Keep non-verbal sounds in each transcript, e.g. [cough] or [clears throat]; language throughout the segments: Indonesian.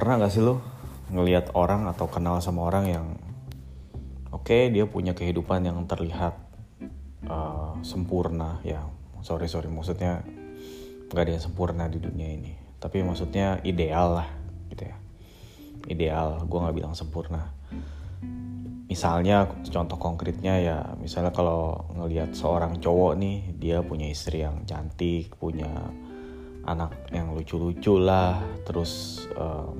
pernah gak sih lo ngelihat orang atau kenal sama orang yang oke okay, dia punya kehidupan yang terlihat uh, sempurna? Ya sorry sorry maksudnya nggak ada yang sempurna di dunia ini. Tapi maksudnya ideal lah gitu ya. Ideal gue nggak bilang sempurna. Misalnya contoh konkretnya ya misalnya kalau ngelihat seorang cowok nih dia punya istri yang cantik punya anak yang lucu-lucu lah. Terus um,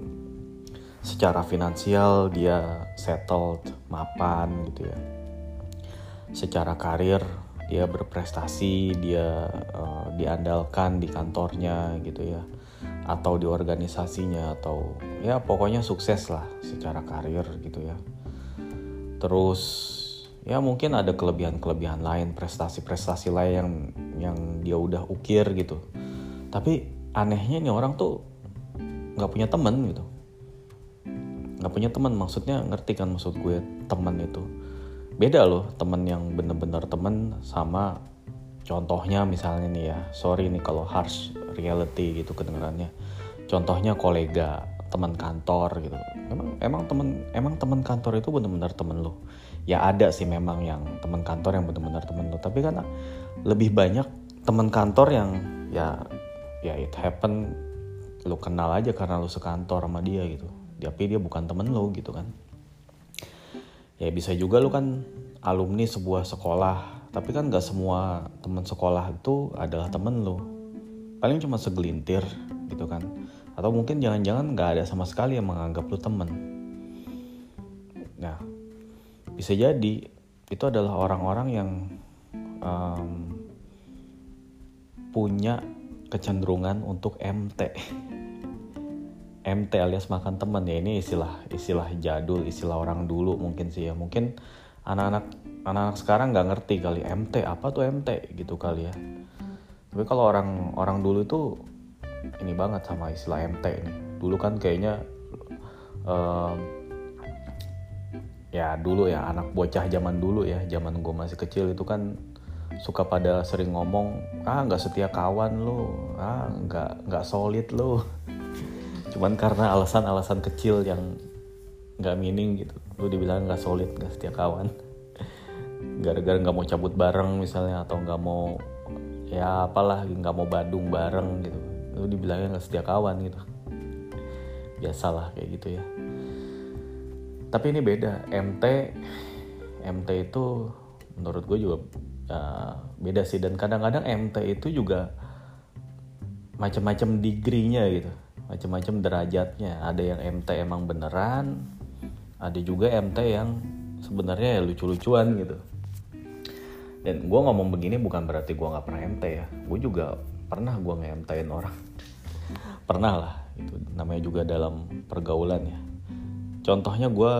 secara finansial dia settled mapan gitu ya. Secara karir dia berprestasi dia uh, diandalkan di kantornya gitu ya. Atau di organisasinya atau ya pokoknya sukses lah secara karir gitu ya. Terus ya mungkin ada kelebihan-kelebihan lain prestasi-prestasi lain yang yang dia udah ukir gitu tapi anehnya nih orang tuh nggak punya temen gitu. Nggak punya teman maksudnya ngerti kan maksud gue teman itu. Beda loh teman yang bener-bener teman sama contohnya misalnya nih ya. Sorry nih kalau harsh reality gitu kedengarannya. Contohnya kolega teman kantor gitu. Emang emang teman emang teman kantor itu bener-bener temen lo? Ya ada sih memang yang teman kantor yang bener-bener temen lo. Tapi kan lebih banyak teman kantor yang ya ya it happen. Lo kenal aja karena lo sekantor sama dia gitu. Tapi dia bukan temen lo gitu kan. Ya bisa juga lo kan alumni sebuah sekolah. Tapi kan gak semua teman sekolah itu adalah temen lo paling cuma segelintir gitu kan. Atau mungkin jangan-jangan gak ada sama sekali yang menganggap lo temen. Nah bisa jadi itu adalah orang-orang yang um, punya kecenderungan untuk MT MT alias makan teman ya ini istilah istilah jadul istilah orang dulu mungkin sih ya. Mungkin anak-anak anak-anak sekarang nggak ngerti kali MT apa tuh MT gitu kali ya. Tapi kalau orang orang dulu itu ini banget sama istilah MT ini dulu kan kayaknya um, ya dulu ya anak bocah zaman dulu ya zaman gue masih kecil itu kan suka pada sering ngomong ah nggak setia kawan lo ah nggak nggak solid lo [laughs] cuman karena alasan-alasan kecil yang nggak meaning gitu. Lu dibilang nggak solid nggak setia kawan. [laughs] Gara-gara nggak mau cabut bareng misalnya atau nggak mau ya apalah nggak mau badung bareng gitu. Lu dibilangnya nggak setia kawan gitu. Biasalah kayak gitu ya. Tapi ini beda. MT MT itu menurut gue juga uh, beda sih. Dan kadang-kadang MT itu juga macam-macam degree-nya gitu. Macam-macam derajatnya. Ada yang MT emang beneran ada juga MT yang sebenarnya ya lucu-lucuan gitu. Dan gue ngomong begini bukan berarti gue nggak pernah MT ya. Gue juga pernah gue nge-MT-in orang. [laughs] Pernah lah. Itu namanya juga dalam pergaulan ya. Contohnya gue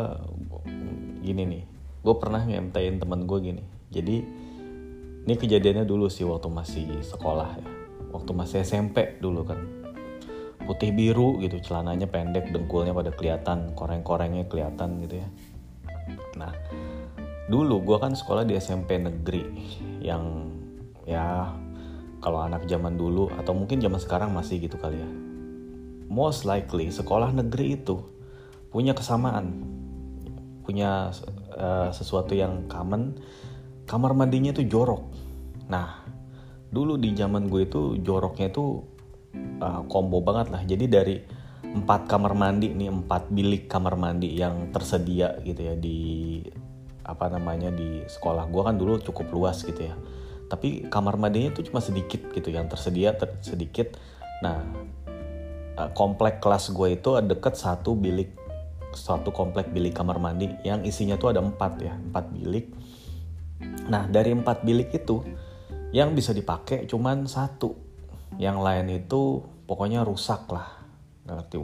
gini nih. Gue pernah nge-MT-in temen gue gini. Jadi ini kejadiannya dulu sih waktu masih sekolah ya. Waktu masih SMP dulu kan. Putih biru gitu celananya pendek dengkulnya pada kelihatan koreng-korengnya kelihatan gitu ya. Nah dulu gue kan sekolah di SMP negeri yang ya kalau anak zaman dulu atau mungkin zaman sekarang masih gitu kali ya. Most likely sekolah negeri itu punya kesamaan. Punya uh, sesuatu yang common kamar mandinya itu jorok. Nah dulu di zaman gue itu joroknya itu uh, combo banget lah. Jadi dari empat kamar mandi nih empat bilik kamar mandi yang tersedia gitu ya di apa namanya di sekolah gue kan dulu cukup luas gitu ya. Tapi kamar mandinya itu cuma sedikit gitu yang tersedia ter sedikit. Nah uh, komplek kelas gue itu deket satu bilik satu komplek bilik kamar mandi yang isinya tuh ada empat ya empat bilik nah dari empat bilik itu yang bisa dipakai cuman satu. Yang lain itu pokoknya rusak lah. Nggak ngerti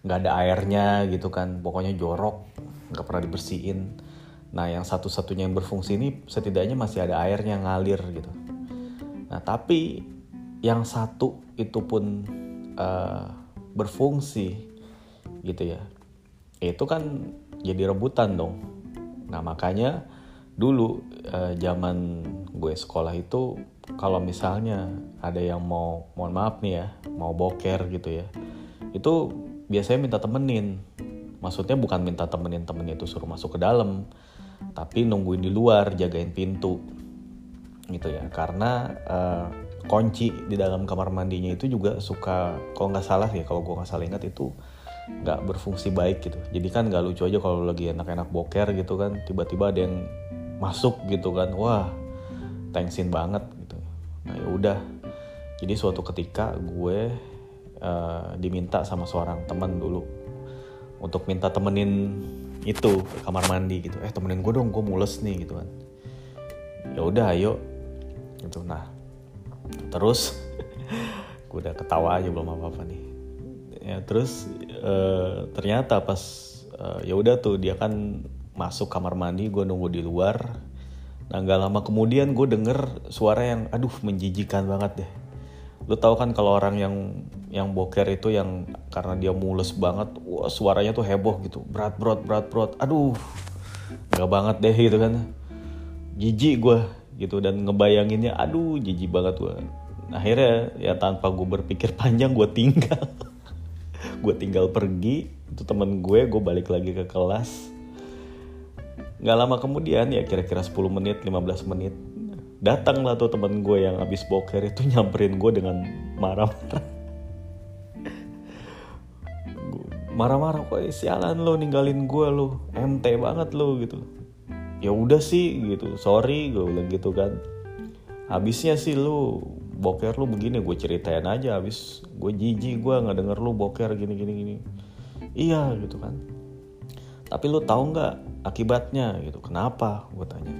nggak ada airnya gitu kan. Pokoknya jorok nggak pernah dibersihin. Nah yang satu-satunya yang berfungsi ini setidaknya masih ada airnya ngalir gitu. Nah tapi yang satu itu pun uh, berfungsi gitu ya. Itu kan jadi rebutan dong. Nah makanya dulu uh, zaman gue sekolah itu kalau misalnya ada yang mau mohon maaf nih ya mau boker gitu ya itu biasanya minta temenin. Maksudnya bukan minta temenin temennya itu suruh masuk ke dalam tapi nungguin di luar jagain pintu gitu ya. Karena uh, kunci di dalam kamar mandinya itu juga suka kalau nggak salah ya kalau gue nggak salah ingat itu nggak berfungsi baik gitu. Jadi kan nggak lucu aja kalau lagi enak-enak boker gitu kan tiba-tiba ada yang masuk gitu kan. Wah tensin banget gitu. Nah ya udah. Jadi suatu ketika gue uh, diminta sama seorang teman dulu untuk minta temenin itu kamar mandi gitu. Eh temenin gue dong gue mules nih gitu kan. Ya udah ayo. Gitu. Nah terus [laughs] gue udah ketawa aja belum apa apa nih. Ya terus uh, ternyata pas uh, ya udah tuh dia kan masuk kamar mandi gue nunggu di luar. Nah nggak lama kemudian gue denger suara yang aduh menjijikan banget deh. Lu tau kan kalau orang yang yang boker itu yang karena dia mules banget wah suaranya tuh heboh gitu. Berat berat berat berat. Aduh nggak banget deh gitu kan. Jijik gue gitu dan ngebayanginnya aduh jijik banget gue akhirnya ya tanpa gue berpikir [laughs] panjang gue tinggal. [laughs] Gue tinggal pergi itu temen gue gue balik lagi ke kelas nggak lama kemudian ya kira-kira 10 menit 15 menit datang lah tuh temen gue yang habis boker itu nyamperin gue dengan marah-marah. Marah-marah kok sialan lo ninggalin gue lo MT banget lo gitu. Ya udah sih gitu. Sorry gue bilang gitu kan. Habisnya sih lu boker lu begini gue ceritain aja habis gue jijik gue nggak denger lu boker gini gini gini. Iya gitu kan tapi lu tahu nggak akibatnya gitu? Kenapa? Gue tanya.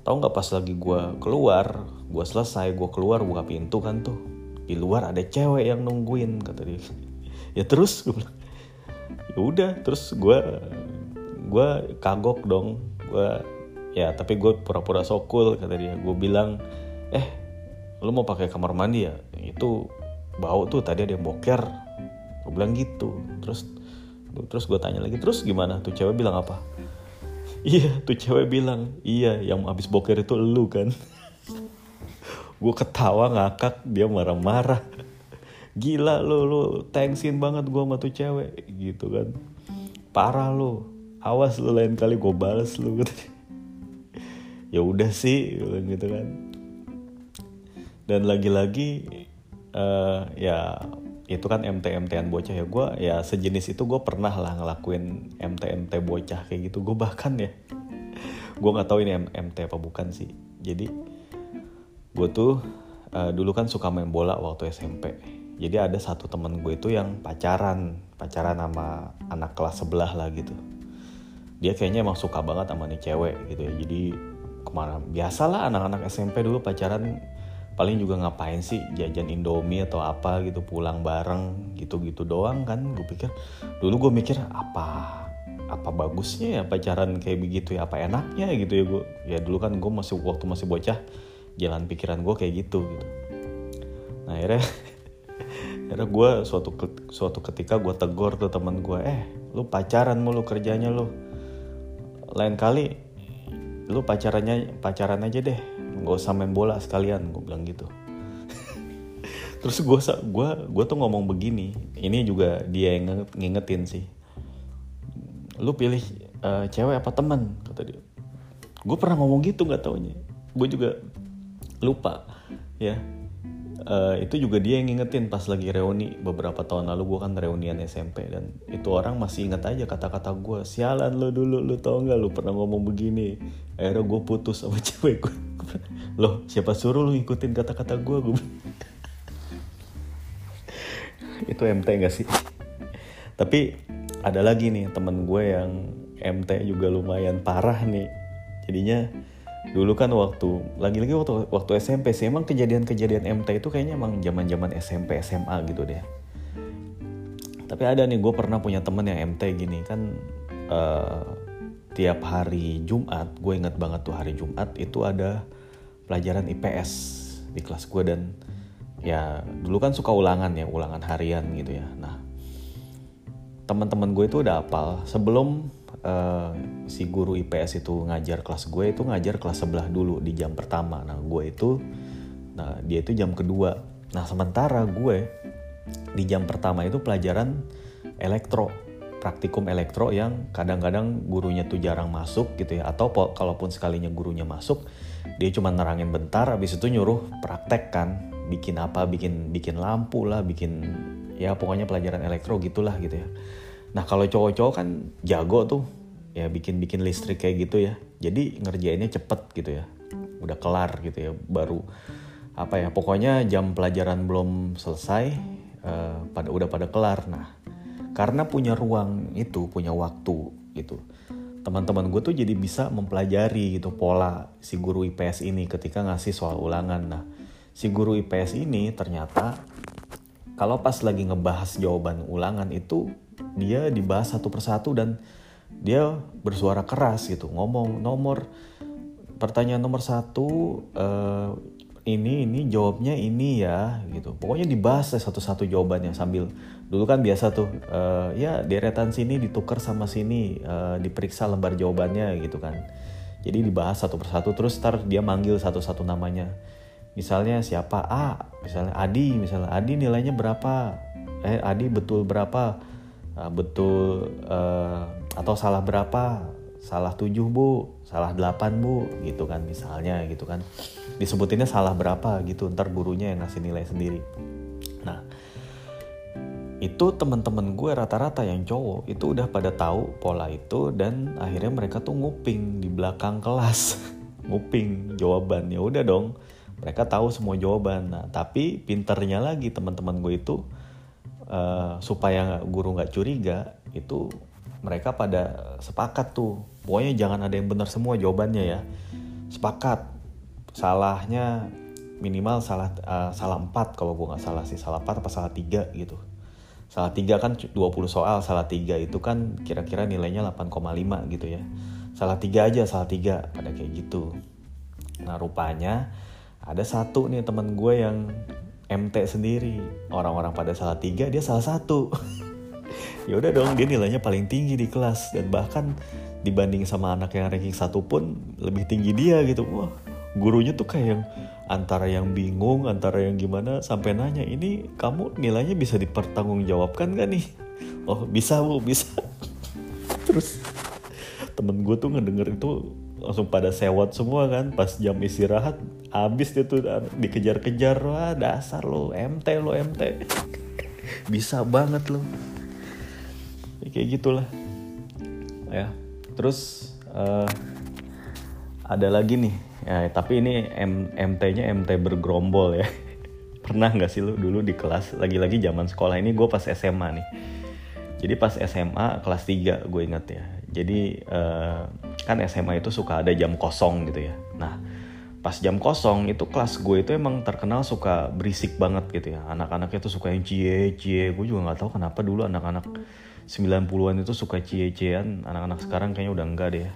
Tahu nggak pas lagi gue keluar gue selesai gue keluar buka pintu kan tuh. Di luar ada cewek yang nungguin kata dia. [laughs] Ya terus gue bilang ya udah. Terus gue gue kagok dong. Gue ya tapi gue pura-pura sokul kata dia. Gue bilang eh lu mau pakai kamar mandi ya? Itu bau tuh tadi ada yang boker. Gue bilang gitu. Terus terus gue tanya lagi terus gimana? Tuh cewek bilang apa? [laughs] Iya tuh cewek bilang iya yang habis boker itu lu kan. [laughs] Gue ketawa ngakak dia marah-marah. [laughs] Gila lu lu thanksin banget gue sama tuh cewek gitu kan. Parah lu awas lu lain kali gue balas lu ya udah sih gitu kan. Dan lagi-lagi uh, ya itu kan MT-MTan bocah ya. Gue ya sejenis itu gue pernah lah ngelakuin MT-MT bocah kayak gitu. Gue bahkan ya [laughs] gue nggak tahu ini MT apa bukan sih. Jadi gue tuh uh, dulu kan suka main bola waktu SMP jadi ada satu temen gue itu yang pacaran pacaran sama anak kelas sebelah lah gitu. Dia kayaknya emang suka banget sama nih cewek gitu ya. Jadi ke mana biasalah anak-anak SMP dulu pacaran paling juga ngapain sih jajan Indomie atau apa gitu pulang bareng gitu-gitu doang kan. Gue pikir dulu gue mikir apa apa bagusnya ya pacaran kayak begitu ya? Apa enaknya gitu ya gue ya dulu kan gue masih waktu masih bocah jalan pikiran gue kayak gitu gitu. Nah akhirnya [laughs] akhirnya gue suatu suatu ketika gue tegur tuh teman gue eh lu pacaran mulu kerjanya lu. Lain kali lu pacarannya pacaran aja deh nggak usah main bola sekalian gue bilang gitu. [laughs] Terus gue gue gue tuh ngomong begini ini juga dia yang ngingetin sih. Lu pilih uh, cewek apa teman? Kata dia. Gue pernah ngomong gitu nggak taunya. Gue juga lupa ya. Uh, itu juga dia yang ngingetin pas lagi reuni. Beberapa tahun lalu gue kan reunian SMP dan itu orang masih inget aja kata-kata gue sialan lo dulu lo tau nggak lo pernah ngomong begini? Akhirnya gue putus sama [laughs] cewek gue [laughs] loh siapa suruh lo ngikutin kata-kata gue gue [laughs] itu MT gak sih? Tapi ada lagi nih temen gue yang MT juga lumayan parah nih. Jadinya dulu kan waktu lagi-lagi waktu waktu SMP sih emang kejadian-kejadian MT itu kayaknya emang zaman-zaman SMP SMA gitu deh. Tapi ada nih gue pernah punya temen yang MT gini kan uh, tiap hari Jumat gue inget banget tuh hari Jumat itu ada pelajaran IPS di kelas gue dan ya dulu kan suka ulangan ya ulangan harian gitu ya. Nah teman-teman gue itu udah apal. Sebelum uh, si guru IPS itu ngajar kelas gue itu ngajar kelas sebelah dulu di jam pertama. Nah gue itu nah dia itu jam kedua. Nah sementara gue di jam pertama itu pelajaran elektro praktikum elektro yang kadang-kadang gurunya tuh jarang masuk gitu ya. Atau kalaupun sekalinya gurunya masuk dia cuma nerangin bentar habis itu nyuruh praktek kan. Bikin apa? Bikin bikin lampu lah bikin ya pokoknya pelajaran elektro gitulah gitu ya. Nah kalau cowok-cowok kan jago tuh ya bikin bikin listrik kayak gitu ya. Jadi ngerjainnya cepet gitu ya. Udah kelar gitu ya baru apa ya pokoknya jam pelajaran belum selesai uh, pada udah pada kelar. Nah karena punya ruang itu punya waktu gitu. Teman-teman gue tuh jadi bisa mempelajari gitu pola si guru IPS ini ketika ngasih soal ulangan. Nah si guru IPS ini ternyata kalau pas lagi ngebahas jawaban ulangan itu dia dibahas satu persatu dan dia bersuara keras gitu. Ngomong nomor pertanyaan nomor satu uh, ini ini jawabnya ini ya gitu. Pokoknya dibahas satu-satu jawabannya sambil dulu kan biasa tuh uh, ya deretan sini ditukar sama sini uh, diperiksa lembar jawabannya gitu kan. Jadi dibahas satu persatu terus ntar dia manggil satu-satu namanya. Misalnya siapa? A misalnya Adi misalnya Adi nilainya berapa? Eh Adi betul berapa? Uh, betul uh, atau salah berapa? Salah tujuh bu. Salah delapan bu. Gitu kan misalnya gitu kan disebutinnya salah berapa gitu ntar gurunya yang ngasih nilai sendiri. Nah itu teman-teman gue rata-rata yang cowok itu udah pada tahu pola itu dan akhirnya mereka tuh nguping di belakang kelas. [laughs] Nguping jawabannya udah dong mereka tahu semua jawaban. Nah tapi pinternya lagi teman-teman gue itu uh, supaya guru nggak curiga itu mereka pada sepakat tuh. Pokoknya jangan ada yang benar semua jawabannya ya. Sepakat salahnya minimal salah uh, salah 4 kalau gue nggak salah sih. Salah 4 apa salah 3 gitu. Salah 3 kan 20 soal. Salah 3 itu kan kira-kira nilainya 8,5 gitu ya. Salah 3 aja salah 3 pada kayak gitu. Nah rupanya ada satu nih teman gue yang MT sendiri. Orang-orang pada salah 3 dia salah satu. [laughs] Ya udah dong dia nilainya paling tinggi di kelas. Dan bahkan dibanding sama anak yang ranking satu pun lebih tinggi dia gitu. Wah gurunya tuh kayak yang antara yang bingung antara yang gimana sampai nanya ini kamu nilainya bisa dipertanggungjawabkan gak nih? [laughs] Oh bisa bu bisa. [laughs] Terus temen gue tuh ngedenger itu langsung pada sewot semua kan pas jam istirahat habis dia tuh dikejar-kejar wah dasar lo MT lo MT [laughs] bisa banget lo ya, kayak gitulah. Ya terus uh, ada lagi nih ya tapi ini MT-nya MT bergerombol ya. [laughs] Pernah nggak sih lu dulu di kelas lagi-lagi zaman sekolah ini gue pas SMA nih. Jadi pas SMA kelas 3 gue inget ya. Jadi uh, kan SMA itu suka ada jam kosong gitu ya. Nah pas jam kosong itu kelas gue itu emang terkenal suka berisik banget gitu ya. Anak-anaknya tuh suka yang cie cie. Gue juga nggak tahu kenapa dulu anak-anak 90-an itu suka cie-ciean. Anak-anak sekarang kayaknya udah enggak deh ya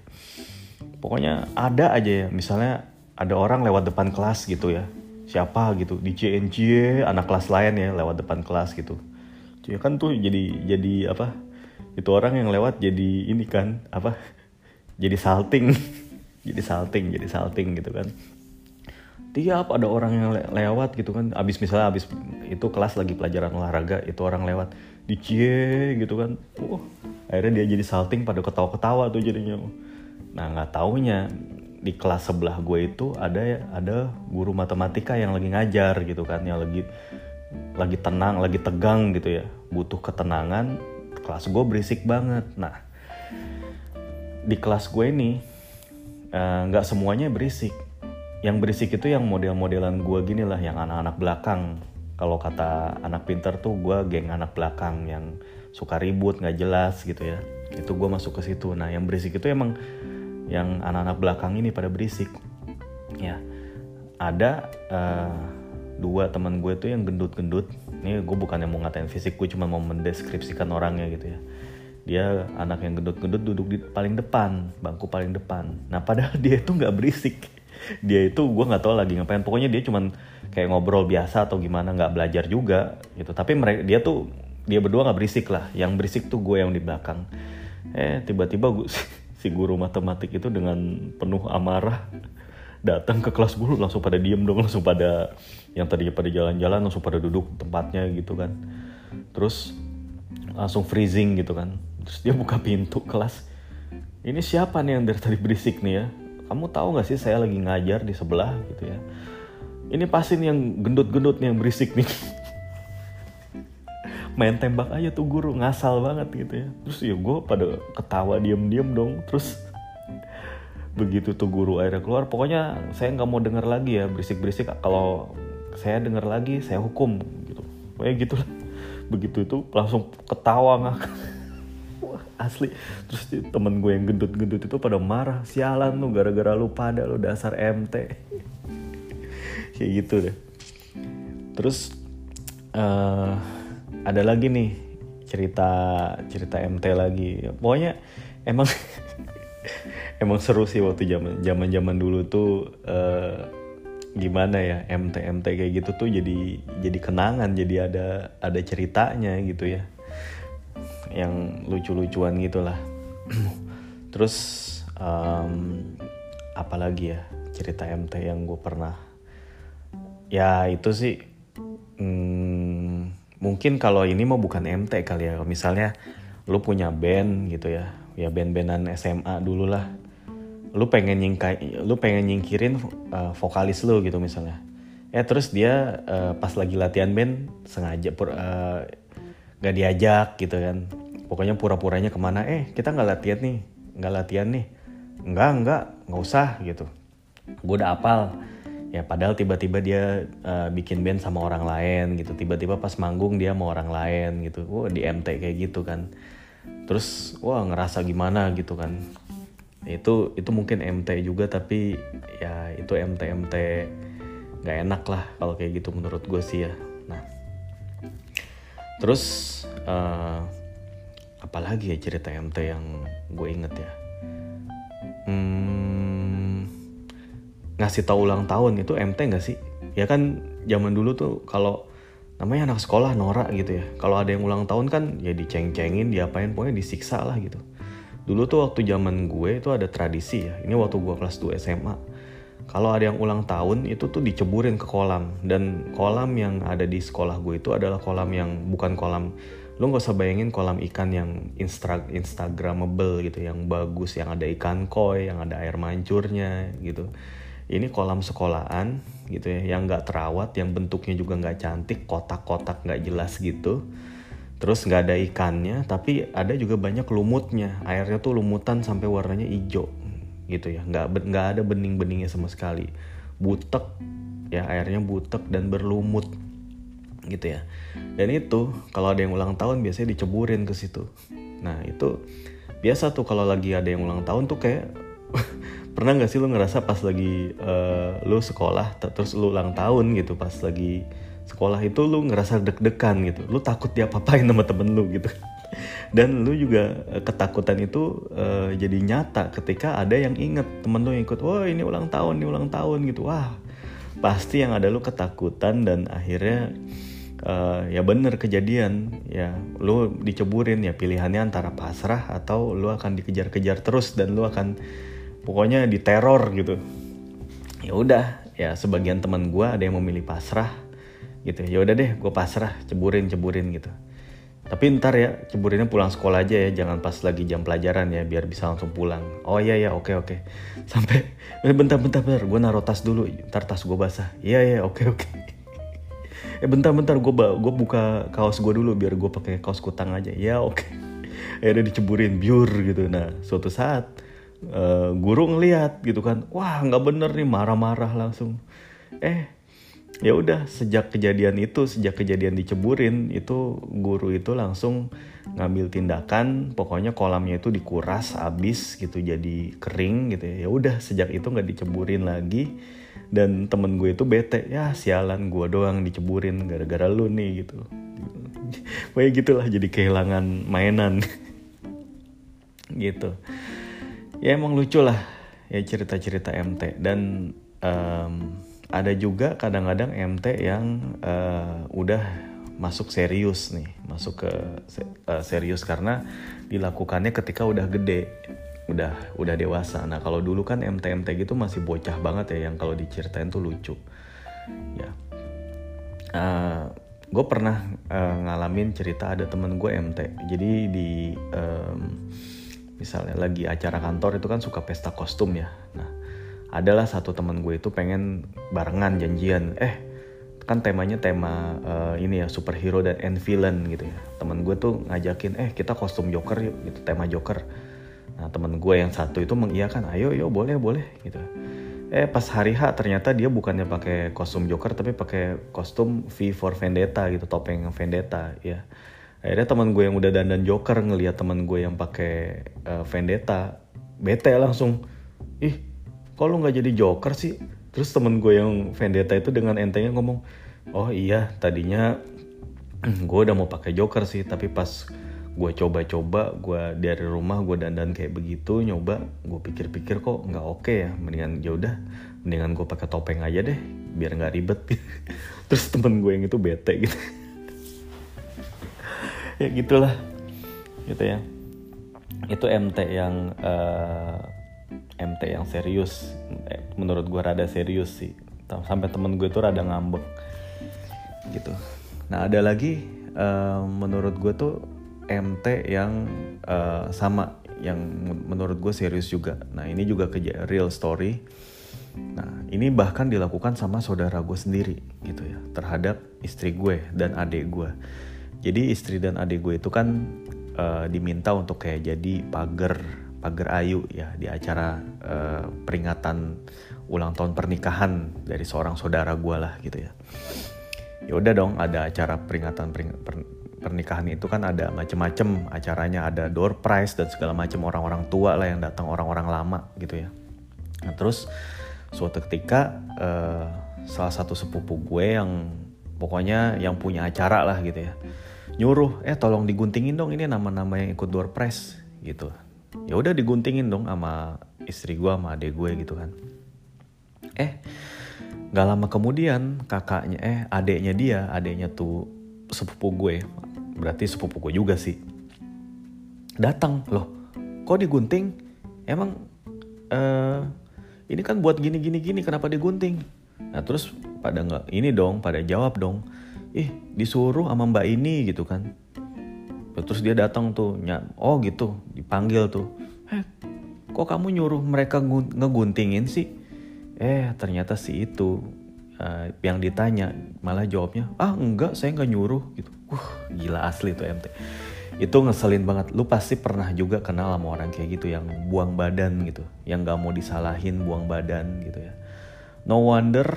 pokoknya ada aja ya. Misalnya ada orang lewat depan kelas gitu ya. Siapa gitu. Di cie anak kelas lain ya lewat depan kelas gitu. Ya kan tuh jadi jadi apa? Itu orang yang lewat jadi ini kan apa? [laughs] Jadi salting. [laughs] Jadi salting jadi salting gitu kan. Tiap ada orang yang le lewat gitu kan. Abis misalnya abis itu kelas lagi pelajaran olahraga itu orang lewat. Dicie gitu kan. Oh akhirnya dia jadi salting pada ketawa-ketawa tuh jadinya nah nggak taunya di kelas sebelah gue itu ada ada guru matematika yang lagi ngajar gitu kan yang lagi lagi tenang lagi tegang gitu ya. Butuh ketenangan kelas gue berisik banget. Nah di kelas gue ini eh, nggak uh, semuanya berisik. Yang berisik itu yang model-modelan gue gini lah yang anak-anak belakang. Kalau kata anak pinter tuh gue geng anak belakang yang suka ribut nggak jelas gitu ya. Itu gue masuk ke situ. Nah yang berisik itu emang yang anak-anak belakang ini pada berisik. Ya ada uh, dua teman gue tuh yang gendut-gendut. Ini gue bukan yang mau ngatain fisik gue cuma mau mendeskripsikan orangnya gitu ya. Dia anak yang gendut-gendut duduk di paling depan bangku paling depan. Nah padahal [laughs] dia itu nggak berisik. Dia itu gue nggak tahu lagi ngapain. Pokoknya dia cuman kayak ngobrol biasa atau gimana nggak belajar juga gitu. Tapi mereka dia tuh dia berdua nggak berisik lah. Yang berisik tuh gue yang di belakang. Eh tiba-tiba gue [laughs] si guru matematik itu dengan penuh amarah datang ke kelas gue langsung pada diem dong langsung pada yang tadinya pada jalan-jalan langsung pada duduk tempatnya gitu kan. Terus langsung freezing gitu kan. Terus dia buka pintu kelas. Ini siapa nih yang dari tadi berisik nih ya? Kamu tahu nggak sih saya lagi ngajar di sebelah gitu ya? Ini pasti nih yang gendut-gendut nih yang berisik nih main tembak aja tuh guru ngasal banget gitu ya. Terus ya gue pada ketawa diem-diem dong. Terus begitu tuh guru akhirnya keluar pokoknya saya nggak mau dengar lagi ya berisik-berisik. Kalau saya dengar lagi saya hukum gitu. Pokoknya gitulah. Begitu itu langsung ketawa nggak [laughs] Wah, asli. Terus temen gue yang gendut-gendut itu pada marah sialan lu gara-gara lu pada lu dasar MT [laughs] kayak gitu deh. Terus uh, ada lagi nih cerita cerita MT lagi. Pokoknya emang [laughs] emang seru sih waktu zaman zaman zaman dulu tuh uh, gimana ya MT MT kayak gitu tuh jadi jadi kenangan jadi ada ada ceritanya gitu ya. Yang lucu-lucuan gitulah. [clears throat] Terus um, apalagi ya cerita MT yang gue pernah? Ya itu sih hmm, mungkin kalau ini mau bukan MT kali ya. Misalnya lu punya band gitu ya. Ya band-bandan SMA dulu lah. Lu pengen nyingkai lu pengen nyingkirin uh, vokalis lu gitu misalnya. Ya terus dia uh, pas lagi latihan band sengaja pur, uh, gak diajak gitu kan. Pokoknya pura-puranya ke mana eh kita nggak latihan nih. Nggak latihan nih. Nggak nggak nggak usah gitu. Gue udah apal ya padahal tiba-tiba dia uh, bikin band sama orang lain gitu. Tiba-tiba pas manggung dia mau orang lain gitu. Wah di MT kayak gitu kan. Terus wah ngerasa gimana gitu kan. Itu itu mungkin MT juga tapi ya itu MT MT nggak enak lah kalau kayak gitu menurut gue sih ya. Nah terus uh, apalagi ya cerita MT yang gue inget ya? Hmm, ngasih tau ulang tahun itu MT nggak sih? Ya kan zaman dulu tuh kalau namanya anak sekolah norak gitu ya. Kalau ada yang ulang tahun kan ya diceng-cengin diapain pokoknya disiksa lah gitu. Dulu tuh waktu zaman gue itu ada tradisi ya ini waktu gue kelas 2 SMA kalau ada yang ulang tahun itu tuh diceburin ke kolam. Dan kolam yang ada di sekolah gue itu adalah kolam yang bukan kolam lu nggak usah bayangin kolam ikan yang instra instagramable gitu yang bagus yang ada ikan koi yang ada air mancurnya gitu ini kolam sekolahan gitu ya yang nggak terawat yang bentuknya juga nggak cantik kotak-kotak nggak jelas gitu. Terus nggak ada ikannya tapi ada juga banyak lumutnya. Airnya tuh lumutan sampai warnanya hijau gitu ya. Nggak nggak ada bening-beningnya sama sekali. Butek ya airnya butek dan berlumut gitu ya. Dan itu kalau ada yang ulang tahun biasanya diceburin ke situ. Nah itu biasa tuh kalau lagi ada yang ulang tahun tuh kayak [laughs] pernah nggak sih lu ngerasa pas lagi uh, lu sekolah terus lu ulang tahun gitu pas lagi sekolah itu lu ngerasa deg-degan gitu. Lu takut diapa-apain sama temen lu gitu. [laughs] Dan lu juga eh, ketakutan itu uh, jadi nyata ketika ada yang inget temen lu yang ikut wah ini ulang tahun ini ulang tahun gitu. Wah pasti yang ada lu ketakutan dan akhirnya uh, ya bener kejadian. Ya lu diceburin ya pilihannya antara pasrah atau lu akan dikejar-kejar terus dan lu akan pokoknya diteror gitu. Ya udah ya sebagian teman gue ada yang memilih pasrah gitu. Ya udah deh gue pasrah ceburin ceburin gitu. Tapi ntar ya ceburinnya pulang sekolah aja ya jangan pas lagi jam pelajaran ya biar bisa langsung pulang. Oh iya ya oke oke. [laughs] Sampai eh, bentar bentar bentar gue naruh tas dulu ntar tas gue basah. Iya iya oke oke. [laughs] Eh bentar bentar gue gue buka kaos gue dulu biar gue pakai kaos kutang aja. [laughs] Ya oke. Akhirnya diceburin biur gitu. Nah suatu saat uh, guru ngeliat gitu kan wah nggak bener nih marah-marah langsung. Eh ya udah sejak kejadian itu sejak kejadian diceburin itu guru itu langsung ngambil tindakan pokoknya kolamnya itu dikuras abis gitu jadi kering gitu ya. Ya udah sejak itu nggak diceburin lagi dan temen gue itu bete ya sialan gue doang diceburin gara-gara lu nih gitu. Kayak gitulah jadi kehilangan mainan. [laughs] Gitu ya emang lucu lah ya cerita-cerita MT dan um, ada juga kadang-kadang MT yang uh, udah masuk serius nih, masuk ke uh, serius karena dilakukannya ketika udah gede. udah udah dewasa. Nah kalau dulu kan MT MT gitu masih bocah banget ya yang kalau diceritain tuh lucu. Ya. Uh, eh, gue pernah uh, ngalamin cerita ada temen gue MT jadi di um, misalnya lagi acara kantor itu kan suka pesta kostum ya. Nah adalah satu temen gue itu pengen barengan janjian. Eh kan temanya tema uh, ini ya superhero dan and villain gitu ya. Temen gue tuh ngajakin eh kita kostum Joker yuk gitu tema Joker. Nah temen gue yang satu itu mengiyakan ayo yo boleh boleh gitu. Eh pas hari H ternyata dia bukannya pakai kostum Joker tapi pakai kostum V for Vendetta gitu topeng Vendetta ya akhirnya teman gue yang udah dandan Joker ngelihat teman gue yang pakai uh, Vendetta bete langsung. Ih kok lu nggak jadi Joker sih? Terus temen gue yang vendetta itu dengan entengnya ngomong oh iya tadinya [clears throat] gue udah mau pakai joker sih tapi pas gue coba-coba gue dari rumah gue dandan kayak begitu nyoba gue pikir-pikir kok nggak oke okay ya. Mendingan ya udah mendingan gue pakai topeng aja deh biar nggak ribet. [laughs] Terus temen gue yang itu bete gitu [laughs] ya gitulah. Gitu ya. Itu MT yang uh, MT yang serius. Eh, menurut gue rada serius sih. Sampai temen gue tuh rada ngambek. Gitu. Nah ada lagi uh, menurut gue tuh MT yang uh, sama yang menurut gue serius juga. Nah ini juga ke real story. Nah ini bahkan dilakukan sama saudara gue sendiri gitu ya terhadap istri gue dan adik gue jadi istri dan adik gue itu kan uh, diminta untuk kayak jadi pagar pagar ayu ya di acara uh, peringatan ulang tahun pernikahan dari seorang saudara gue lah gitu ya. Ya udah dong ada acara peringatan pering, per, pernikahan itu kan ada macem-macem. Acaranya ada door prize dan segala macam orang-orang tua lah yang datang orang-orang lama gitu ya. Nah terus suatu ketika uh, salah satu sepupu gue yang pokoknya yang punya acara lah gitu ya nyuruh eh tolong diguntingin dong ini nama-nama yang ikut door prize gitu. Ya udah diguntingin dong sama istri gue sama adik gue gitu kan. Eh nggak lama kemudian kakaknya eh adiknya dia adiknya tuh sepupu gue berarti sepupu gue juga sih datang loh kok digunting? Emang uh, ini kan buat gini gini gini kenapa digunting? Nah terus pada nggak ini dong pada jawab dong ih disuruh sama mbak ini gitu kan. Terus dia datang tuh oh gitu dipanggil tuh. Eh kok kamu nyuruh mereka ngeguntingin sih? Eh ternyata si itu uh, yang ditanya malah jawabnya ah enggak saya nggak nyuruh gitu. Uh gila asli tuh MT itu ngeselin banget. Lu pasti pernah juga kenal sama orang kayak gitu yang buang badan gitu yang gak mau disalahin buang badan gitu ya. No wonder.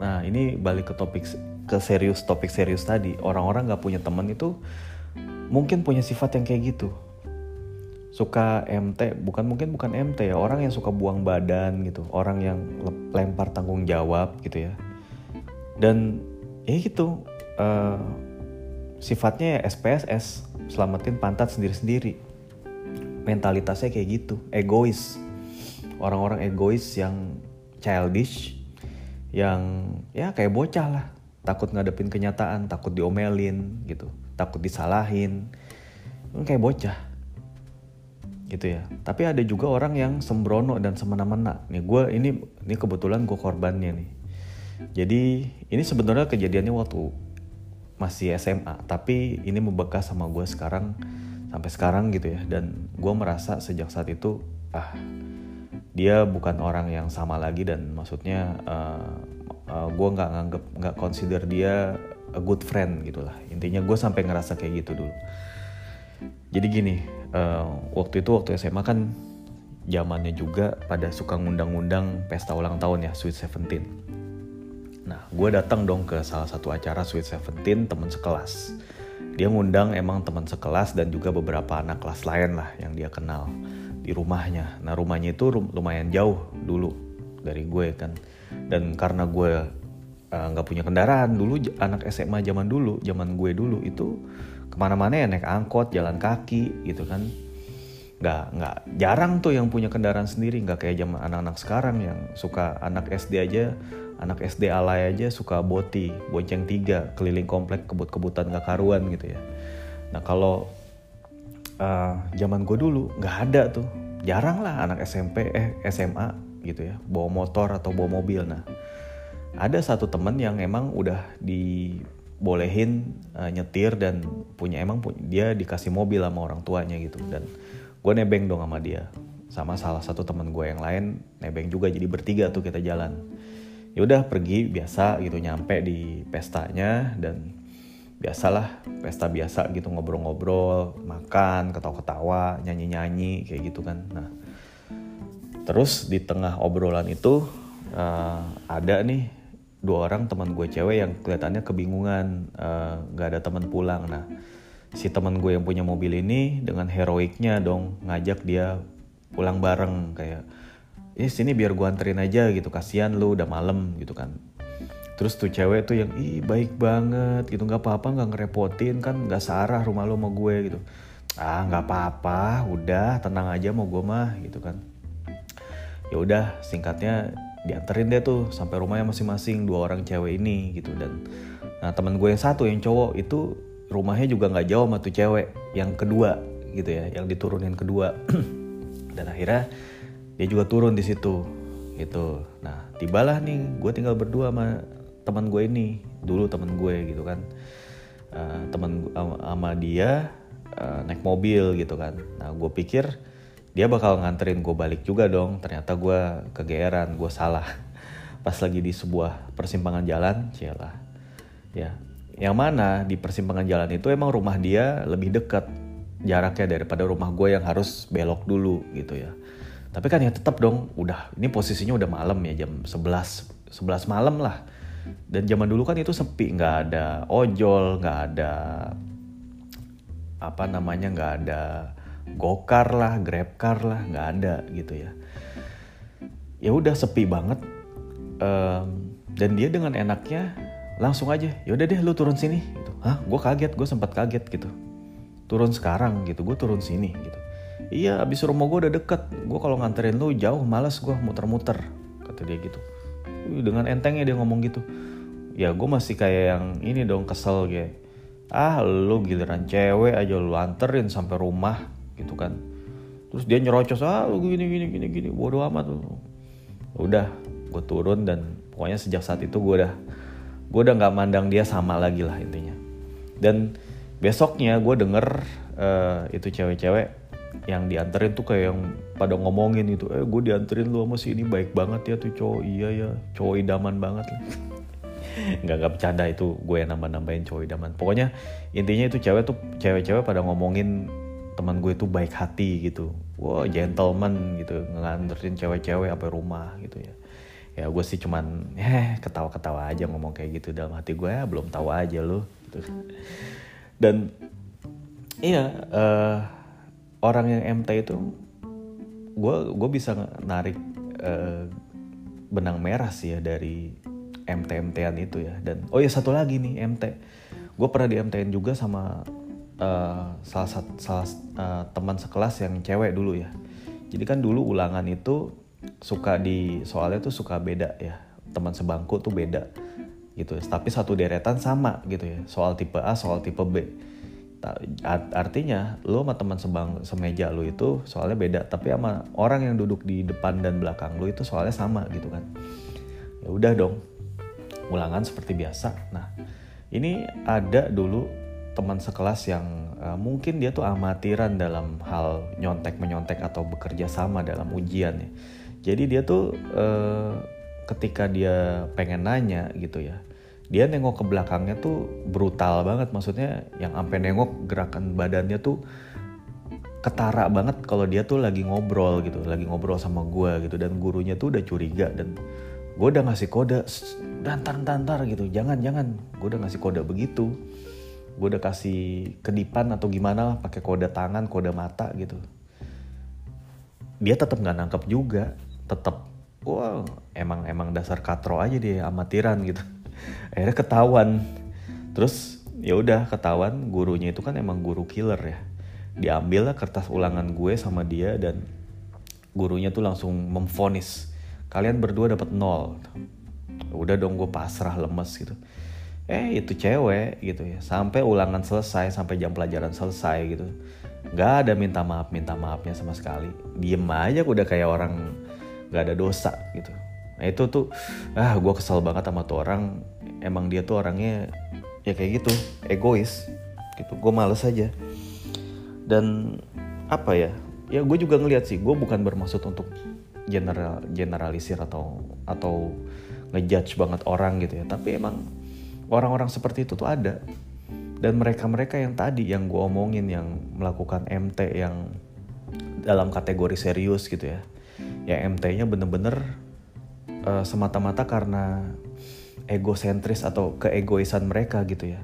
Nah ini balik ke topik ke serius topik serius tadi. Orang-orang gak punya teman itu mungkin punya sifat yang kayak gitu. Suka MT bukan mungkin bukan MT ya orang yang suka buang badan gitu. Orang yang lempar tanggung jawab gitu ya. Dan ya gitu uh, sifatnya ya SPSS selamatin pantat sendiri-sendiri. Mentalitasnya kayak gitu egois. Orang-orang egois yang childish yang ya kayak bocah lah takut ngadepin kenyataan takut diomelin gitu. Takut disalahin. Kan kayak bocah. Gitu ya. Tapi ada juga orang yang sembrono dan semena-mena. Nih gue ini ini kebetulan gue korbannya nih. Jadi ini sebenarnya kejadiannya waktu masih SMA tapi ini membekas sama gue sekarang sampai sekarang gitu ya. Dan gue merasa sejak saat itu ah dia bukan orang yang sama lagi dan maksudnya uh, uh, gue nggak nganggep nggak consider dia a good friend gitulah. Intinya gue sampai ngerasa kayak gitu dulu. Jadi gini uh, waktu itu waktu SMA kan zamannya juga pada suka ngundang-ngundang pesta ulang tahun ya Sweet Seventeen. Nah gue datang dong ke salah satu acara Sweet Seventeen teman sekelas. Dia ngundang emang teman sekelas dan juga beberapa anak kelas lain lah yang dia kenal di rumahnya. Nah rumahnya itu lumayan jauh dulu dari gue kan dan karena gue Eh, nggak uh, punya kendaraan dulu anak SMA zaman dulu zaman gue dulu itu ke mana-mana ya naik angkot jalan kaki gitu kan. Nggak nggak jarang tuh yang punya kendaraan sendiri nggak kayak zaman anak-anak sekarang yang suka anak SD aja anak SD alay aja suka boti bonceng tiga keliling komplek kebut-kebutan nggak karuan gitu ya. Nah kalau uh, zaman gue dulu nggak ada tuh. Jarang lah anak SMP eh SMA gitu ya bawa motor atau bawa mobil. Nah ada satu temen yang emang udah dibolehin uh, nyetir dan punya emang punya, dia dikasih mobil sama orang tuanya gitu. Dan gue nebeng dong sama dia sama salah satu temen gue yang lain nebeng juga. Jadi bertiga tuh kita jalan. Ya udah pergi biasa gitu nyampe di pestanya dan biasalah pesta biasa gitu ngobrol-ngobrol makan ketawa-ketawa nyanyi-nyanyi kayak gitu kan. Nah terus di tengah obrolan itu uh, ada nih dua orang teman gue cewek yang kelihatannya kebingungan eh, nggak uh, ada teman pulang. Nah si teman gue yang punya mobil ini dengan heroiknya dong ngajak dia pulang bareng kayak eh sini biar gue anterin aja gitu. Kasihan lu udah malam gitu kan. Terus tuh cewek tuh yang ih baik banget gitu. Nggak apa-apa nggak ngerepotin kan nggak searah rumah lo sama gue gitu. Ah nggak apa-apa udah tenang aja mau gue mah gitu kan ya udah singkatnya dianterin deh tuh sampai rumahnya masing-masing dua orang cewek ini gitu. Dan nah teman gue yang satu yang cowok itu rumahnya juga nggak jauh sama tuh cewek yang kedua gitu ya yang diturunin kedua. [clears throat] Dan akhirnya dia juga turun di situ gitu. Nah tibalah nih gue tinggal berdua sama teman gue ini dulu teman gue gitu kan. Uh, teman sama dia uh, naik mobil gitu kan. Nah gue pikir dia bakal nganterin gue balik juga dong. Ternyata gue kegeeran gue salah. [laughs] Pas lagi di sebuah persimpangan jalan cialah ya yang mana di persimpangan jalan itu emang rumah dia lebih dekat jaraknya daripada rumah gue yang harus belok dulu gitu ya. Tapi kan ya tetap dong udah ini posisinya udah malam ya jam 11 11 malam lah. Dan zaman dulu kan itu sepi nggak ada ojol nggak ada apa namanya nggak ada gokar lah, grab car lah, nggak ada gitu ya. Ya udah sepi banget. Um, dan dia dengan enaknya langsung aja, ya udah deh lu turun sini. Gitu. Hah, gue kaget, gue sempat kaget gitu. Turun sekarang gitu, gue turun sini gitu. Iya, abis rumah gue udah deket. Gue kalau nganterin lu jauh, males gue muter-muter. Kata dia gitu. Dengan entengnya dia ngomong gitu. Ya gue masih kayak yang ini dong kesel kayak. Ah lu giliran cewek aja lu anterin sampai rumah gitu kan. Terus dia nyerocos ah lu gini gini gini gini bodo amat lu. Udah gue turun dan pokoknya sejak saat itu gue udah gue udah nggak mandang dia sama lagi lah intinya. Dan besoknya gue denger uh, itu cewek-cewek yang dianterin tuh kayak yang pada ngomongin itu eh gue dianterin lu sama si ini baik banget ya tuh cowok. Iya ya cowok idaman banget lah. [laughs] Nggak nggak bercanda itu gue yang nambah nambahin cowok idaman. Pokoknya intinya itu cewek tuh cewek-cewek pada ngomongin teman gue itu baik hati gitu. Wow gentleman gitu nganterin cewek-cewek apa rumah gitu ya. Ya gue sih cuman eh ketawa-ketawa aja ngomong kayak gitu. Dalam hati gue ya belum tahu aja lo gitu. Dan iya uh, orang yang MT itu gue gue bisa narik uh, benang merah sih ya dari MT MTan itu ya. Dan oh ya satu lagi nih MT gue pernah di MTN juga sama uh, salah satu uh, teman sekelas yang cewek dulu ya. Jadi kan dulu ulangan itu suka di soalnya tuh suka beda ya. Teman sebangku tuh beda gitu ya. Tapi satu deretan sama gitu ya. Soal tipe A, soal tipe B. Artinya lo sama teman sebang semeja lo itu soalnya beda, tapi sama orang yang duduk di depan dan belakang lo itu soalnya sama gitu kan. Ya udah dong. Ulangan seperti biasa. Nah, ini ada dulu teman sekelas yang uh, mungkin dia tuh amatiran dalam hal nyontek menyontek atau bekerja sama dalam ujian ya. Jadi dia tuh uh, ketika dia pengen nanya gitu ya, dia nengok ke belakangnya tuh brutal banget. Maksudnya yang sampai nengok gerakan badannya tuh ketara banget kalau dia tuh lagi ngobrol gitu, lagi ngobrol sama gue gitu. Dan gurunya tuh udah curiga dan gue udah ngasih kode dantar dantar gitu, jangan jangan, gue udah ngasih kode begitu gue udah kasih kedipan atau gimana lah pakai kode tangan kode mata gitu. Dia tetap nggak nangkep juga. Tetap wow emang emang dasar katro aja dia amatiran gitu. [laughs] Akhirnya ketahuan. Terus ya udah ketahuan gurunya itu kan emang guru killer ya. Diambil lah kertas ulangan gue sama dia dan gurunya tuh langsung memfonis. Kalian berdua dapat nol. Udah dong gue pasrah lemes gitu eh itu cewek gitu ya. Sampai ulangan selesai sampai jam pelajaran selesai gitu. Nggak ada minta maaf minta maafnya sama sekali. Diem aja udah kayak orang nggak ada dosa gitu. Nah itu tuh ah gue kesal banget sama tuh orang. Emang dia tuh orangnya ya kayak gitu egois gitu. Gue males aja. Dan apa ya? Ya gue juga ngeliat sih gue bukan bermaksud untuk general generalisir atau atau ngejudge banget orang gitu ya. Tapi emang orang-orang seperti itu tuh ada. Dan mereka-mereka yang tadi yang gue omongin yang melakukan MT yang dalam kategori serius gitu ya. Ya MT-nya bener-bener uh, semata-mata karena egosentris atau keegoisan mereka gitu ya.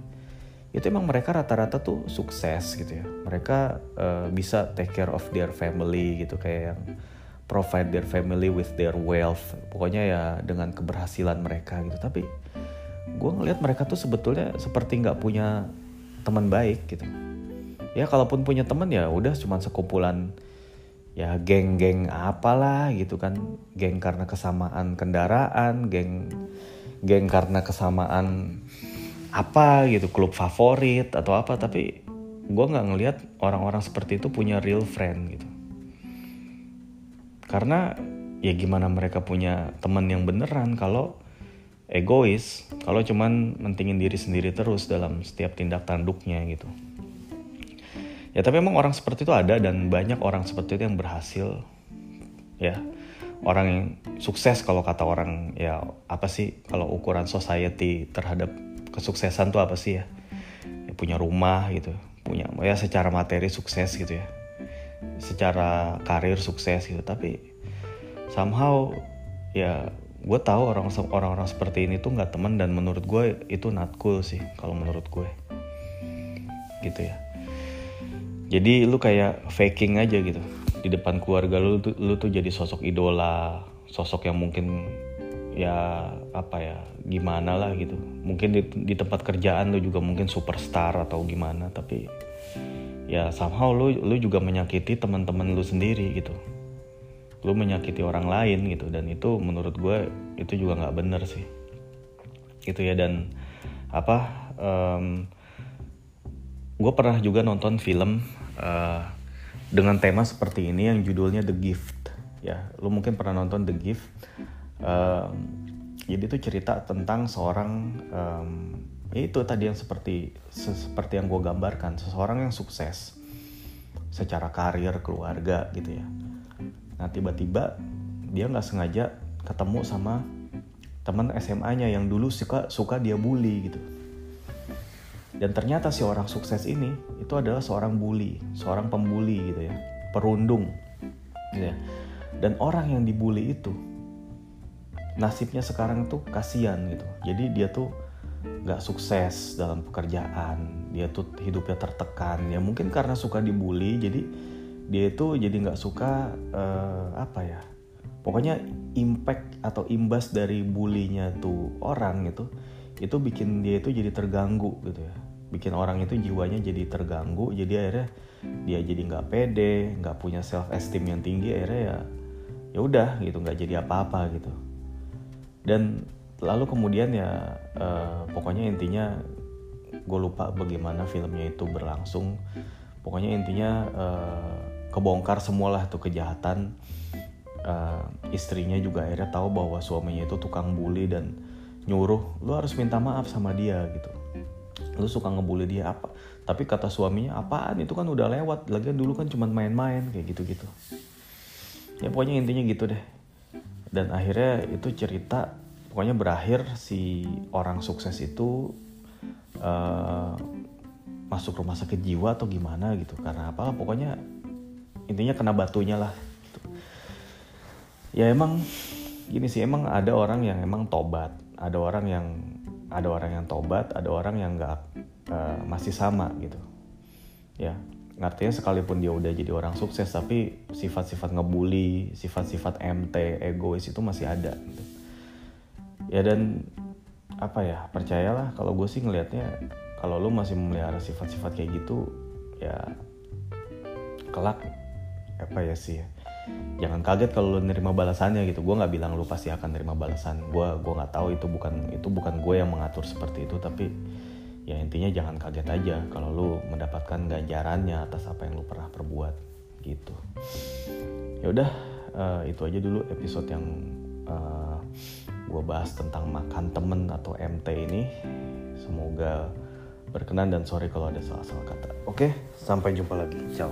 Itu emang mereka rata-rata tuh sukses gitu ya. Mereka uh, bisa take care of their family gitu kayak yang provide their family with their wealth. Pokoknya ya dengan keberhasilan mereka gitu. Tapi gue ngelihat mereka tuh sebetulnya seperti nggak punya teman baik gitu. Ya kalaupun punya teman ya udah cuma sekumpulan ya geng-geng apalah gitu kan. Geng karena kesamaan kendaraan geng geng karena kesamaan apa gitu klub favorit atau apa. Tapi gue nggak ngelihat orang-orang seperti itu punya real friend gitu. Karena ya gimana mereka punya teman yang beneran kalau egois kalau cuman mentingin diri sendiri terus dalam setiap tindak tanduknya gitu. Ya tapi emang orang seperti itu ada dan banyak orang seperti itu yang berhasil ya. Orang yang sukses kalau kata orang ya apa sih kalau ukuran society terhadap kesuksesan tuh apa sih ya, ya punya rumah gitu punya ya secara materi sukses gitu ya. Secara karir sukses gitu tapi somehow ya gue tahu orang orang seperti ini tuh nggak teman dan menurut gue itu not cool sih kalau menurut gue gitu ya. Jadi lu kayak faking aja gitu. Di depan keluarga lu lu tuh jadi sosok idola sosok yang mungkin ya apa ya gimana lah gitu. Mungkin di, di tempat kerjaan lu juga mungkin superstar atau gimana tapi ya somehow lu lu juga menyakiti teman-teman lu sendiri gitu lu menyakiti orang lain gitu. Dan itu menurut gue itu juga nggak bener sih. Gitu ya dan apa um, gue pernah juga nonton film uh, dengan tema seperti ini yang judulnya The Gift. Ya lu mungkin pernah nonton The Gift. Uh, jadi itu cerita tentang seorang um, itu tadi yang seperti seperti yang gue gambarkan. Seseorang yang sukses secara karir keluarga gitu ya nah tiba-tiba dia nggak sengaja ketemu sama teman SMA-nya yang dulu suka suka dia bully gitu dan ternyata si orang sukses ini itu adalah seorang bully, seorang pembuli gitu ya, perundung. Gitu ya. Dan orang yang dibully itu nasibnya sekarang tuh kasihan gitu. Jadi dia tuh nggak sukses dalam pekerjaan, dia tuh hidupnya tertekan. Ya mungkin karena suka dibully, jadi dia itu jadi nggak suka uh, apa ya? Pokoknya impact atau imbas dari bulinya tuh orang itu itu bikin dia itu jadi terganggu gitu ya bikin orang itu jiwanya jadi terganggu jadi akhirnya dia jadi nggak pede nggak punya self esteem yang tinggi akhirnya ya ya udah gitu nggak jadi apa-apa gitu dan lalu kemudian ya uh, pokoknya intinya gue lupa bagaimana filmnya itu berlangsung pokoknya intinya uh, kebongkar semualah tuh kejahatan. Uh, istrinya juga akhirnya tahu bahwa suaminya itu tukang bully dan nyuruh lu harus minta maaf sama dia gitu. Lu suka ngebully dia apa? Tapi kata suaminya apaan? Itu kan udah lewat. Lagian dulu kan cuma main-main kayak gitu-gitu. Ya pokoknya intinya gitu deh. Dan akhirnya itu cerita pokoknya berakhir si orang sukses itu uh, masuk rumah sakit jiwa atau gimana gitu. Karena apa pokoknya intinya kena batunya lah gitu. ya emang gini sih emang ada orang yang emang tobat ada orang yang ada orang yang tobat ada orang yang nggak uh, masih sama gitu ya artinya sekalipun dia udah jadi orang sukses tapi sifat-sifat ngebully sifat-sifat MT egois itu masih ada gitu. ya dan apa ya percayalah kalau gue sih ngelihatnya kalau lo masih memelihara sifat-sifat kayak gitu ya kelak apa ya sih ya? Jangan kaget kalau lu nerima balasannya gitu. Gue nggak bilang lu pasti akan nerima balasan. Gue gue nggak tahu itu bukan itu bukan gue yang mengatur seperti itu tapi ya intinya jangan kaget aja kalau lu mendapatkan ganjarannya atas apa yang lu pernah perbuat gitu. Ya udah uh, itu aja dulu episode yang uh, eh, gue bahas tentang makan temen atau MT ini. Semoga berkenan dan sorry kalau ada salah-salah kata. Oke sampai jumpa lagi. Ciao